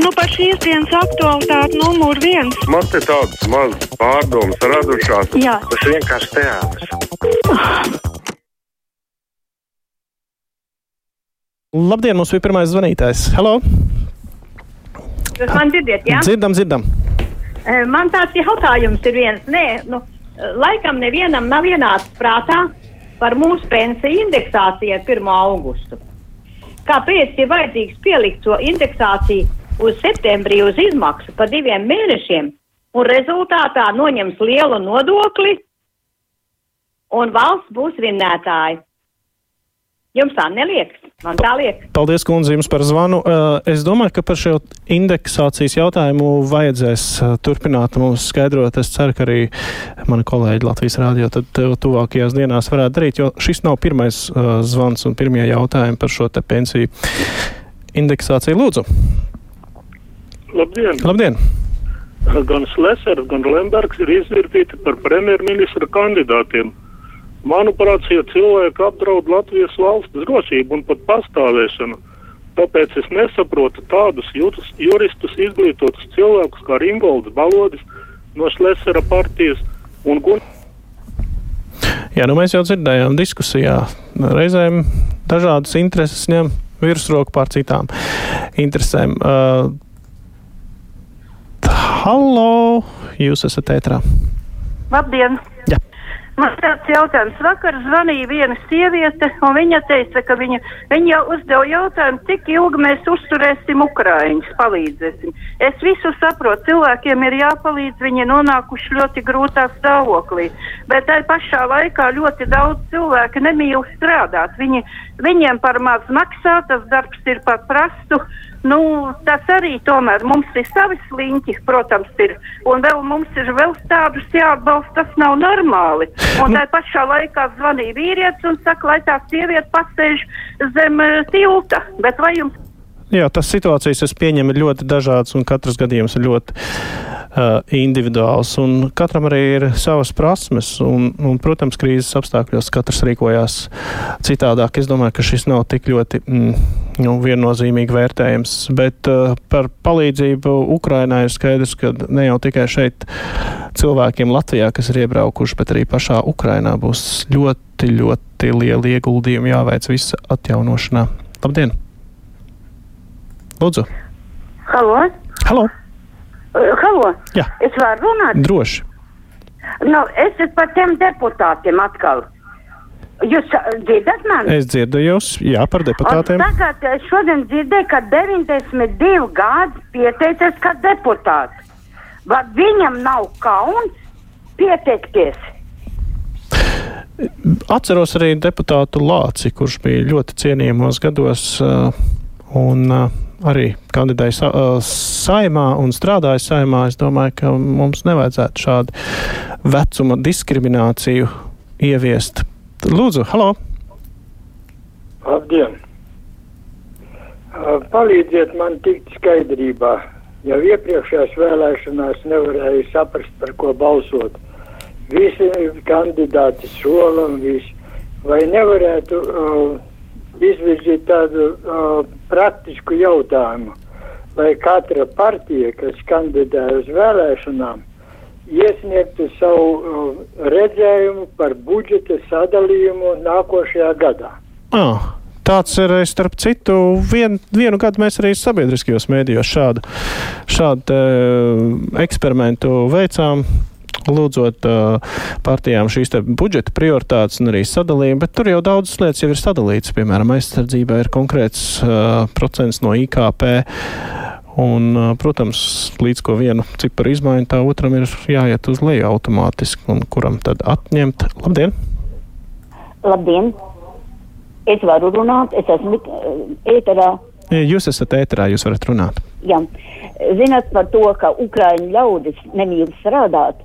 Nu, par šīs dienas aktualitāti numur viens. Man te tādas mazas pārdomas radušās. Jā. Tas vienkārši teātris. Labdien, mums bija pirmais zvanītājs. Hello! Jūs man dzirdiet, jā? Dzirdam, dzirdam. Eh, Man tāds jautājums ir viens. Nē, nu, laikam nevienam nav ienācis prātā par mūsu pensiju indeksāciju ar 1. augustu. Kāpēc ir vajadzīgs pielikt šo indeksāciju uz septembrī uz izmaksu pa diviem mēnešiem un rezultātā noņems lielu nodokli un valsts būs vinnētāji? Jums tā neliekas, man tā liekas. Paldies, kundze, jums par zvanu. Uh, Es domāju, ka par šo indeksācijas jautājumu vajadzēs uh, turpināt mums skaidrot. Es ceru, ka arī mani kolēģi Latvijas rādio uh, tuvākajās dienās varētu darīt, jo šis nav pirmais zvans un pirmie jautājumi par šo te pensiju indeksāciju. Lūdzu, Labdien! labdien! Gan Slesers, gan Lembergs ir izvirzīti par premjerministra kandidātiem. Manuprāt, šie cilvēki apdraud Latvijas valsts drošību un pat pastāvēšanu. Tāpēc es nesaprotu tādus jūtas, juristus izglītotus cilvēkus kā Ringolds Balodis no Slesera partijas un Gun Jā, nu mēs jau dzirdējām diskusijā. Reizēm dažādas intereses ņem virsroku pār citām interesēm. Uh, Halo, jūs esat ētrā. Labdien! Jā. Man tāds jautājums. Vakar zvanīja viena sieviete, un viņa teica, ka viņa, viņa jau uzdeva jautājumu, cik ilgi mēs uzturēsim Ukraiņus, palīdzēsim. Es visu saprotu, cilvēkiem ir jāpalīdz, viņi nonākuši ļoti grūtā stāvoklī, bet tai pašā laikā ļoti daudz cilvēku nemīl strādāt. Viņi, viņiem par maz maksā, tas darbs ir par prastu. Nu, tas arī tomēr mums ir savi sliņķi, protams, ir. Un vēl mums ir vēl tādus jāatbalsta, tas nav normāli. Un tā pašā laikā zvanīja vīrietis un saka, lai tā sieviete pasēž zem eh, tilta. Bet vai jums Jā, tas situācijas, es pieņemu, ir ļoti dažādas, un katrs gadījums ir ļoti uh, individuāls. Un katram arī ir savas prasmes, un, un, protams, krīzes apstākļos katrs rīkojās citādāk. Es domāju, ka šis nav tik ļoti mm, nu, viennozīmīgi vērtējams. Bet uh, par palīdzību Ukrainai ir skaidrs, ka ne jau tikai šeit cilvēkiem Latvijā, kas ir iebraukuši, bet arī pašā Ukrainā būs ļoti, ļoti lieli ieguldījumi jāveic visa atjaunošanā. Labdien! Lūdzu! Halo? Halo! Uh, halo? Jā. Es varu runāt? Droši! Nu, es esmu par tiem deputātiem atkal. Jūs dzirdat mani? Es dzirdu jūs, jā, par deputātiem. Un tagad šodien dzirdēju, ka 92 gadi pieteicies kā deputāts. Vai viņam nav kauns pieteikties? Atceros arī deputātu Lāci, kurš bija ļoti cienījamos gados un arī kandidēja sa saimā un strādāja saimā. Es domāju, ka mums nevajadzētu šādu vecuma diskrimināciju ieviest. Lūdzu, halo! Labdien! Palīdziet man tikt skaidrībā. Jau iepriekšējās vēlēšanās nevarēju saprast, par ko balsot. Visi kandidāti sola un visi. Vai nevarētu uh, izvirzīt tādu uh, praktisku jautājumu, lai katra partija, kas kandidē uz vēlēšanām, iesniegtu savu uh, redzējumu par budžeta sadalījumu nākošajā gadā? Ah, tāds ir, eh, starp citu, vien, vienu gadu mēs arī sabiedriskajos mēdījos šādu, šādu uh, eksperimentu veicām. Lūdzot uh, partijām šīs budžeta prioritātes un arī sadalījumu, bet tur jau daudzas lietas jau ir sadalītas. Piemēram, aizsardzībā ir konkrēts uh, procents no IKP. Un, protams, līdz ko vienu ciparu izmaiņu, tā otram ir jāiet uz leju automātiski, un kuram tad atņemt. Labdien! Labdien! Es varu runāt, es esmu ēterā. Jūs esat ēterā, jūs varat runāt. Jā. Zināt par to, ka Ukraiņu ļaudis nemīl strādāt,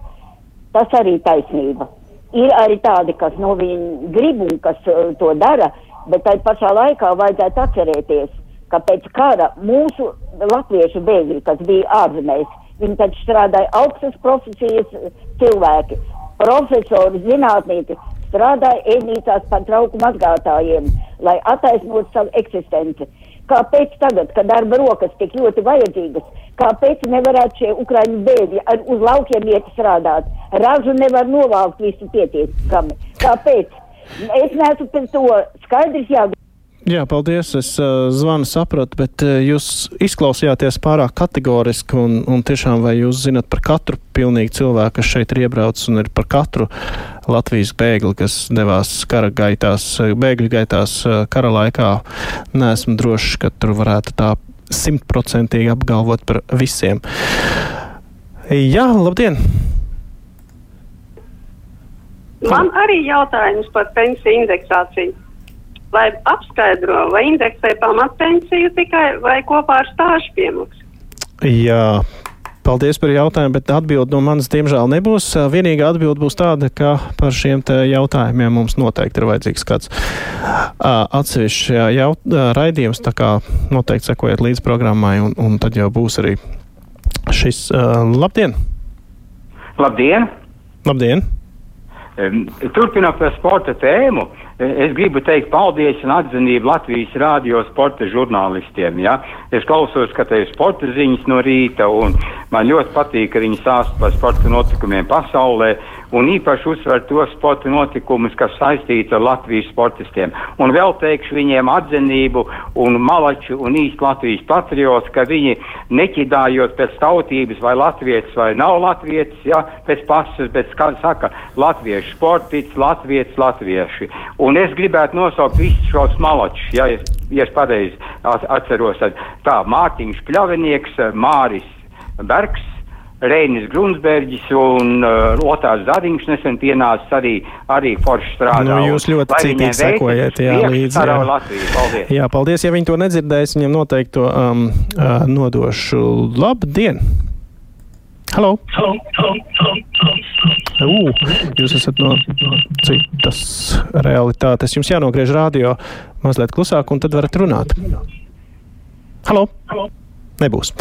tas arī taisnība. Ir arī tādi, kas no viņa grib un kas to dara, bet tai pašā laikā vajadzētu atcerēties, ka pēc kara mūsu latviešu bēgļi, kas bija ārzemēs, viņi taču strādāja augstas profesijas cilvēki, profesori, zinātnieki, strādāja ēdnīcās par trauku mazgātājiem, lai attaisnotu savu eksistenci. Kāpēc tagad, kad darba rokas tik ļoti vajadzīgas, kāpēc nevarētu šie ukraiņu bēgļi uz laukiem iet strādāt? Ražu nevar novākt visu pietiekami. Kāpēc? Es neesmu pēc to skaidrs jābūt. Jā, paldies. Es uh, zvanu sapratu, bet uh, jūs izklausījāties pārāk kategoriski un, un tiešām vai jūs zinat par katru pilnīgi cilvēku, kas šeit ir iebraucis un ir par katru Latvijas bēgli, kas devās kara gaitās, bēgļu gaitās uh, kara laikā. Nesmu drošs, ka tur varētu tā simtprocentīgi apgalvot par visiem. Jā, labdien! Man arī jautājums par pensiju indeksāciju lai apskaidro, vai indeksē pamatpensiju tikai vai kopā ar stāžu piemaksu. Jā. Paldies par jautājumu, bet atbildi no manas diemžēl nebūs. Vienīgā atbilde būs tāda, ka par šiem jautājumiem mums noteikti ir vajadzīgs kāds atsevišķs jaut, raidījums, tā kā noteikti sekojiet līdz programmai, un, un tad jau būs arī šis. Labdien! Labdien! Labdien! Turpinot par sporta tēmu, es gribu teikt paldies un atzinību Latvijas rādio sporta žurnālistiem. Ja? Es klausos, ka te ir sporta ziņas no rīta, un man ļoti patīk, ka viņi stāsta par sporta notikumiem pasaulē un īpaši uzsver tos sporta notikumus, kas saistīti ar Latvijas sportistiem. Un vēl teikšu viņiem atzinību un malaču un īsti Latvijas patriots, ka viņi neķidājot pēc tautības vai latvietis vai nav latvietis, ja, pēc pasas, bet kā saka, latviešu sportīts, latvietis, latvieši. Un es gribētu nosaukt visus šos malačus, ja es, ja es pareizi atceros, tā Mārtiņš Pļavinieks, Māris Bergs, Reinis Grunsberģis un uh, Otās Zariņš nesen pienācis arī, arī forši strādā. Nu, jūs ļoti cītīgi sekojat, jā, līdzi. Jā. Latviju, paldies. jā, paldies. Ja viņi to nedzirdēs, viņam noteikti to um, uh, nodošu. Labdien! Halo! Uh, jūs esat no citas realitātes. Jums jānogriež radio mazliet klusāk, un tad varat runāt. Halo! Halo. Nebūs.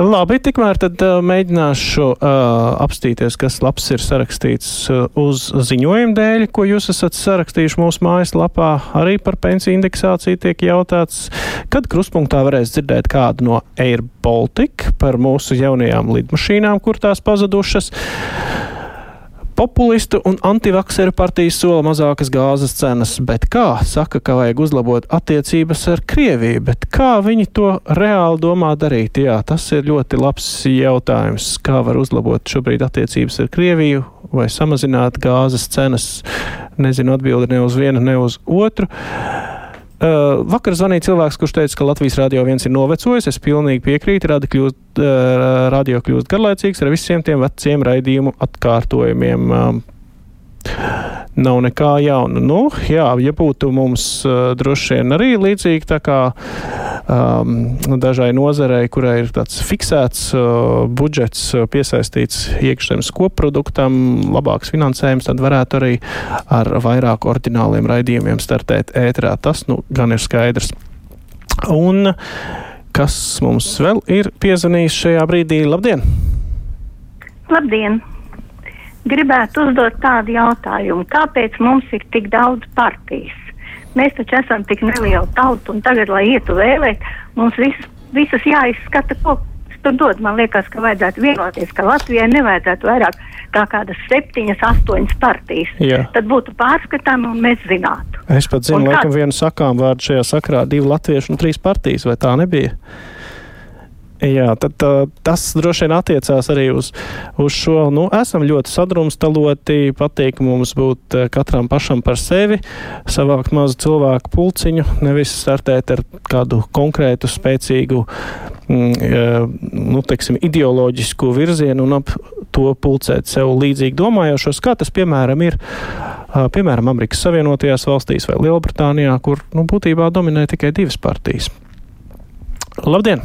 Labi, tikmēr tad uh, mēģināšu uh, apstīties, kas labs ir sarakstīts uh, uz ziņojumu dēļ, ko jūs esat sarakstījuši mūsu mājaslapā. Arī par pensiju indeksāciju tiek jautāts, kad kruspunktā varēs dzirdēt kādu no Air Baltica par mūsu jaunajām lidmašīnām, kur tās pazudušas. Populistu un antivakseru partijas sola mazākas gāzes cenas, bet kā saka, ka vajag uzlabot attiecības ar Krieviju, bet kā viņi to reāli domā darīt? Jā, tas ir ļoti labs jautājums. Kā var uzlabot šobrīd attiecības ar Krieviju vai samazināt gāzes cenas? Nezinu atbildi ne uz vienu, ne uz otru. Uh, vakar zvanīja cilvēks, kurš teica, ka Latvijas radio viens ir novecojis. Es pilnīgi piekrītu. Radi kļūst, uh, radio kļūst garlaicīgs ar visiem tiem veciem raidījumu atkārtojumiem. Uh, nav nekā jauna. Nu, jā, ja būtu mums uh, droši vien arī līdzīgi tā kā um, dažai nozarei, kurai ir tāds fiksēts uh, budžets uh, piesaistīts iekšzemes koproduktam, labāks finansējums, tad varētu arī ar vairāk orģināliem raidījumiem startēt ētrā. Tas nu gan ir skaidrs. Un kas mums vēl ir piezvanījis šajā brīdī? Labdien! Labdien! Gribētu uzdot tādu jautājumu, kāpēc mums ir tik daudz partijas? Mēs taču esam tik neliela tauta, un tagad, lai ietu vēlēt, mums vis, visas jāizskata, ko tur dod. Man liekas, ka vajadzētu vienoties, ka Latvijai nevajadzētu vairāk kā kādas septiņas, astoņas partijas. Jā. Tad būtu pārskatām, un mēs zinātu. Es pat zinu, un laikam, kāds... vienu sakām vārdu šajā sakrā - divi latvieši un trīs partijas, vai tā nebija? Jā, tad uh, tas droši vien attiecās arī uz, uz šo. Nu, esam ļoti sadrumstaloti, patīk mums būt uh, katram pašam par sevi, savākt mazu cilvēku pulciņu, nevis startēt ar kādu konkrētu, spēcīgu, mm, nu, teiksim, ideoloģisku virzienu un ap to pulcēt sev līdzīgi domājošos, kā tas, piemēram, ir. Uh, piemēram, Amerikas Savienotajās valstīs vai Lielbritānijā, kur nu, būtībā dominē tikai divas partijas. Labdien!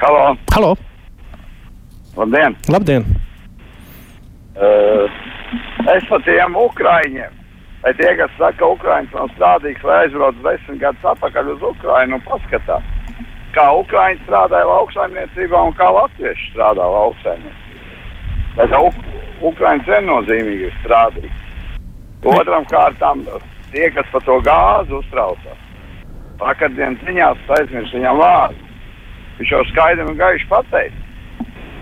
Halo! Halo. Labdien! Labdien! Uh, es par tiem ukrāņiem. Vai tie, kas saka, ka ukrāņš nav strādīgs, vai aizbrauc desmit gadus atpakaļ uz Ukrajinu un paskatās, kā ukrāņi strādāja lauksaimniecībā un kā latvieši strādā lauksaimniecībā. Bet uk ukrāņi viennozīmīgi ir strādīgi. Otram kārtām tie, kas par to gāzi uztraucās. vakardienas ziņās aizmirst viņam vārdu. Viņš jau skaidri un gaiši pateica,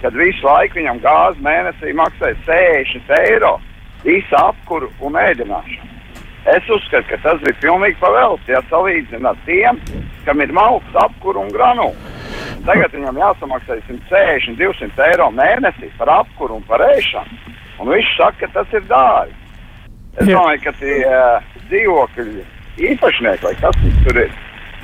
ka visu laiku viņam gāzi mēnesī maksāja 60 eiro visu apkuru un ēdināšanu. Es uzskatu, ka tas bija pilnīgi pavēlts, ja salīdzinām ar tiem, kam ir malks, apkuru un granulu. Tagad viņam jāsamaksā 160, 200 eiro mēnesī par apkuru un par ēšanu. Un viņš saka, ka tas ir dārgi. Es domāju, ka tie uh, dzīvokļi īpašnieki, vai kas tur ir,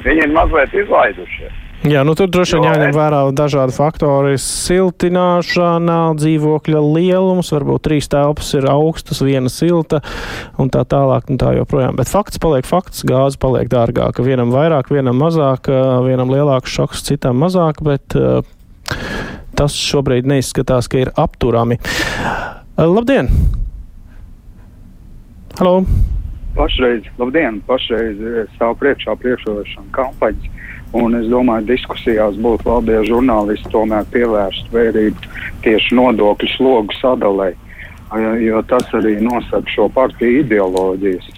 viņi ir mazliet izlaidušies. Jā, nu tur droši vien jāņem vērā dažādi faktori. Siltināšana, dzīvokļa lielums, varbūt trīs telpas ir augstas, viena silta un tā tālāk un tā joprojām. Bet fakts paliek fakts, gāze paliek dārgāka. Vienam vairāk, vienam mazāk, vienam lielāks šoks, citam mazāk, bet tas šobrīd neizskatās, ka ir apturami. Labdien! Halo! Pašreiz, labdien, pašreiz stāv priekšā priekšvēlēšana kampaņas Un es domāju, ka diskusijās būtu labi, ja žurnālisti tomēr pievērstu vērību tieši nodokļu slogu sadalē, jo tas arī nosaka šo partiju ideoloģijas.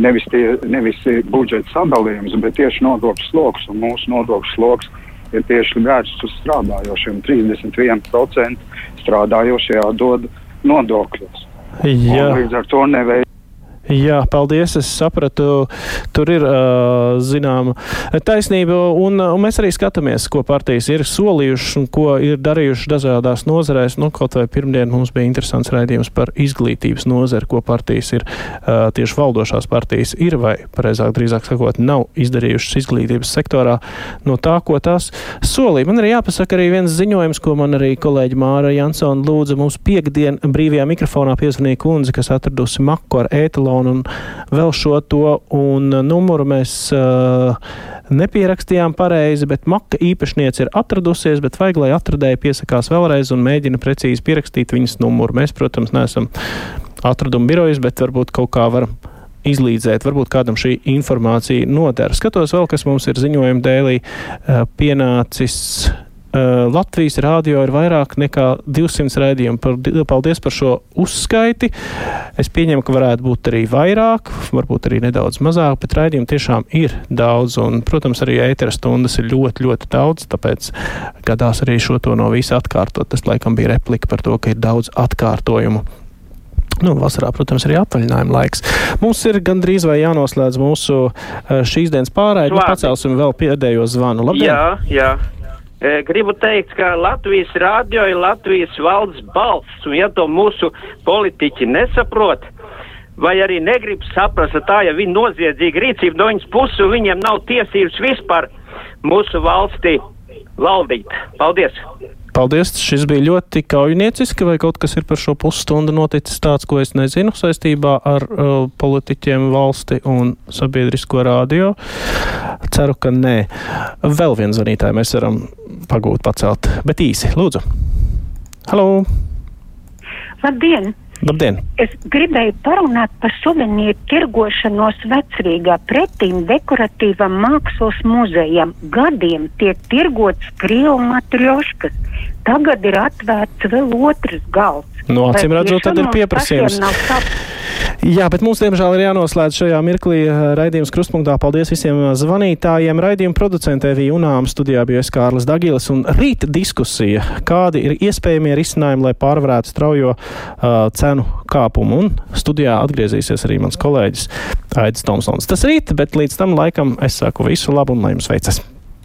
Nevis, tie, nevis budžeta sadalījums, bet tieši nodokļu sloks. Un mūsu nodokļu sloks ir tieši vērsts uz strādājošiem. 31% strādājošie atdod nodokļus. Līdz ar to neveic Jā, paldies. Es sapratu, tur ir uh, zināma taisnība, un, un mēs arī skatāmies, ko partijas ir solījušas un ko ir darījušas dažādās nozarēs. Nu, kaut vai pirmdien mums bija interesants raidījums par izglītības nozari, ko partijas ir uh, tieši valdošās partijas ir, vai pareizāk drīzāk sakot, nav izdarījušas izglītības sektorā no tā, ko tās solīja. Man arī jāpasaka arī viens ziņojums, ko man arī kolēģi Māra Jansona lūdza mums piekdien brīvajā mikrofonā piezvanīja kundze, kas atradusi maku ar ētalu telefonu un vēl šo to, un numuru mēs uh, nepierakstījām pareizi, bet maka īpašniece ir atradusies, bet vajag, lai atradēja piesakās vēlreiz un mēģina precīzi pierakstīt viņas numuru. Mēs, protams, neesam atradumu birojas, bet varbūt kaut kā varam izlīdzēt. Varbūt kādam šī informācija noder. Skatos vēl, kas mums ir ziņojuma dēlī uh, pienācis Uh, Latvijas rādio ir vairāk nekā 200 raidījumu. Paldies par šo uzskaiti. Es pieņemu, ka varētu būt arī vairāk, varbūt arī nedaudz mazāk, bet raidījumu tiešām ir daudz. Un, protams, arī ētera stundas ir ļoti, ļoti daudz, tāpēc gadās arī šo to no visa atkārtot. Tas laikam bija replika par to, ka ir daudz atkārtojumu. Nu, vasarā, protams, arī atvaļinājuma laiks. Mums ir gandrīz vai jānoslēdz mūsu uh, šīs dienas pārēdi. Nu, pacelsim vēl pēdējo zvanu. Labdien! Jā, jā. Gribu teikt, ka Latvijas rādio ir Latvijas valsts balss, un ja to mūsu politiķi nesaprot, vai arī negrib saprast, tā ja viņa noziedzīga rīcība no viņas puses, viņiem nav tiesības vispār mūsu valstī valdīt. Paldies! Paldies! Šis bija ļoti kaujinieciski, vai kaut kas ir par šo pusstundu noticis tāds, ko es nezinu saistībā ar uh, politiķiem valsti un sabiedrisko rādio. Ceru, ka nē. Vēl viens zvanītāju mēs varam pagūt pacelt, bet īsi, lūdzu. Halo! Labdien! Labdien! Es gribēju parunāt par suvenīru tirgošanos vecrīgā pretīm dekoratīvam mākslas muzejam. Gadiem tiek tirgots krievu matrioškas. Tagad ir atvērts vēl otrs galds. Nu, acīm redzot, tad ir pieprasījums. Jā, bet mums, diemžēl, ir jānoslēdz šajā mirklī eh, raidījums krustpunktā. Paldies visiem eh, zvanītājiem. Raidījuma producentē bija UNAM studijā bija Kārlis Dagilis un rīta diskusija, kādi ir iespējamie risinājumi, lai pārvarētu straujo uh, cenu kāpumu. Un studijā atgriezīsies arī mans kolēģis Aidis Tomsons. Tas rīt, bet līdz tam laikam es saku visu labu un lai jums veicas!